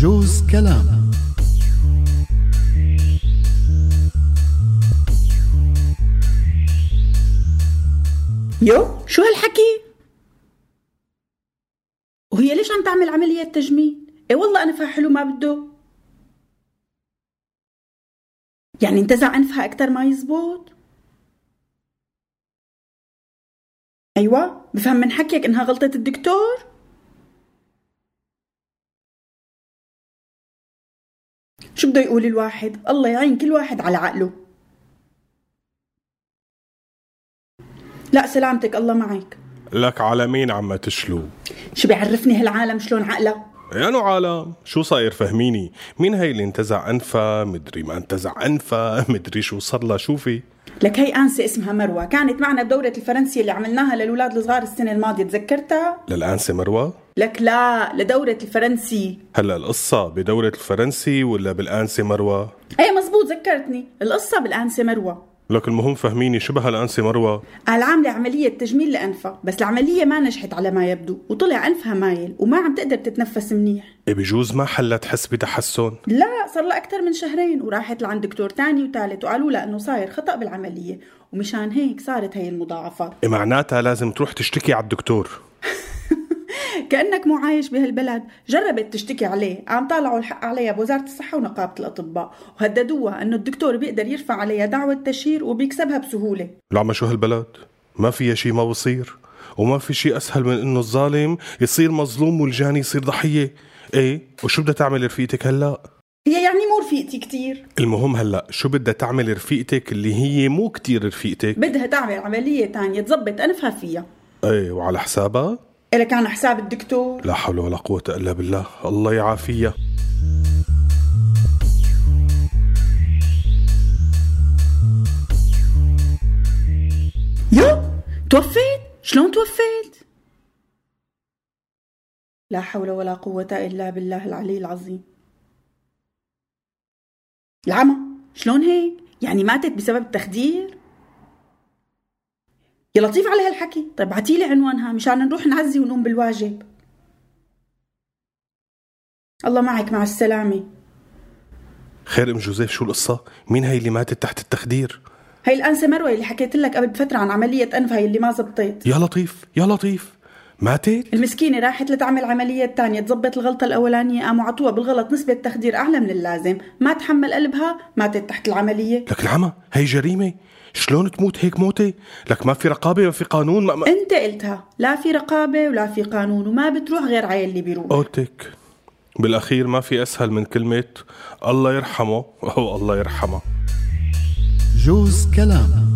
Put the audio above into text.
جوز كلام يو شو هالحكي؟ وهي ليش عم تعمل عملية تجميل؟ إيه والله أنفها حلو ما بده يعني انتزع أنفها أكتر ما يزبط؟ أيوة بفهم من حكيك إنها غلطة الدكتور؟ شو بده يقول الواحد؟ الله يعين كل واحد على عقله. لا سلامتك الله معك. لك على مين عم تشلو؟ شو بيعرفني هالعالم؟ شلون عقله؟ يا نو عالم. شو صاير؟ فهميني. مين هي اللي انتزع انفها مدري ما انتزع انفها مدري شو صار لها شوفي لك هي أنسة اسمها مروة. كانت معنا بدورة الفرنسية اللي عملناها للأولاد الصغار السنة الماضية. تذكرتها؟ للأنسة مروة؟ لك لا لدورة الفرنسي. هلا القصة بدورة الفرنسي ولا بالأنسة مروة؟ إيه مزبوط ذكرتني. القصة بالأنسة مروة. لك المهم فهميني شبه الأنسة مروة؟ قال عاملة عملية تجميل لأنفها بس العملية ما نجحت على ما يبدو وطلع أنفها مايل وما عم تقدر تتنفس منيح. إيه بجوز ما حلا تحس بتحسن؟ لا صار لها أكثر من شهرين وراحت لعند دكتور تاني وثالث وقالوا لها إنه صاير خطأ بالعملية ومشان هيك صارت هي المضاعفات إيه معناتها لازم تروح تشتكي على الدكتور. كأنك مو عايش بهالبلد. جربت تشتكي عليه عم طالعوا الحق عليها بوزارة الصحة ونقابة الأطباء وهددوها أنه الدكتور بيقدر يرفع عليها دعوة تشهير وبيكسبها بسهولة. العمى شو هالبلد؟ ما فيها شي ما بصير وما في شي أسهل من إنه الظالم يصير مظلوم والجاني يصير ضحية. إيه؟ وشو بدها تعمل رفيقتك هلأ؟ هي يعني مو رفيقتي كتير. المهم هلأ شو بدها تعمل رفيقتك اللي هي مو كتير رفيقتك؟ بدها تعمل عملية تانية تزبط أنفها فيها. إيه وعلى حسابها؟ إلك كان حساب الدكتور؟ لا حول ولا قوة إلا بالله. الله يعافيها يو توفيت؟ شلون توفيت؟ لا حول ولا قوة إلا بالله العلي العظيم. العمى شلون هيك؟ يعني ماتت بسبب التخدير؟ يا لطيف على هالحكي طيب بعتيلي عنوانها مشان نروح نعزي ونقوم بالواجب. الله معك مع السلامة. خير أم جوزيف شو القصة؟ مين هي اللي ماتت تحت التخدير؟ هي الأنسة مروة اللي حكيت لك قبل بفترة عن عملية أنفها اللي ما زبطت. يا لطيف يا لطيف. ماتت؟ المسكينة راحت لتعمل عملية تانية تزبط الغلطة الأولانية قاموا عطوها بالغلط نسبة تخدير أعلى من اللازم. ما تحمل قلبها ماتت تحت العملية. لك العمى هي جريمة؟ شلون تموت هيك موتة؟ لك ما في رقابة ما في قانون ما, ما... أنت قلتها لا في رقابة ولا في قانون وما بتروح غير على اللي بيروح. قلتك بالأخير ما في أسهل من كلمة الله يرحمه أو الله يرحمه. جوز كلام.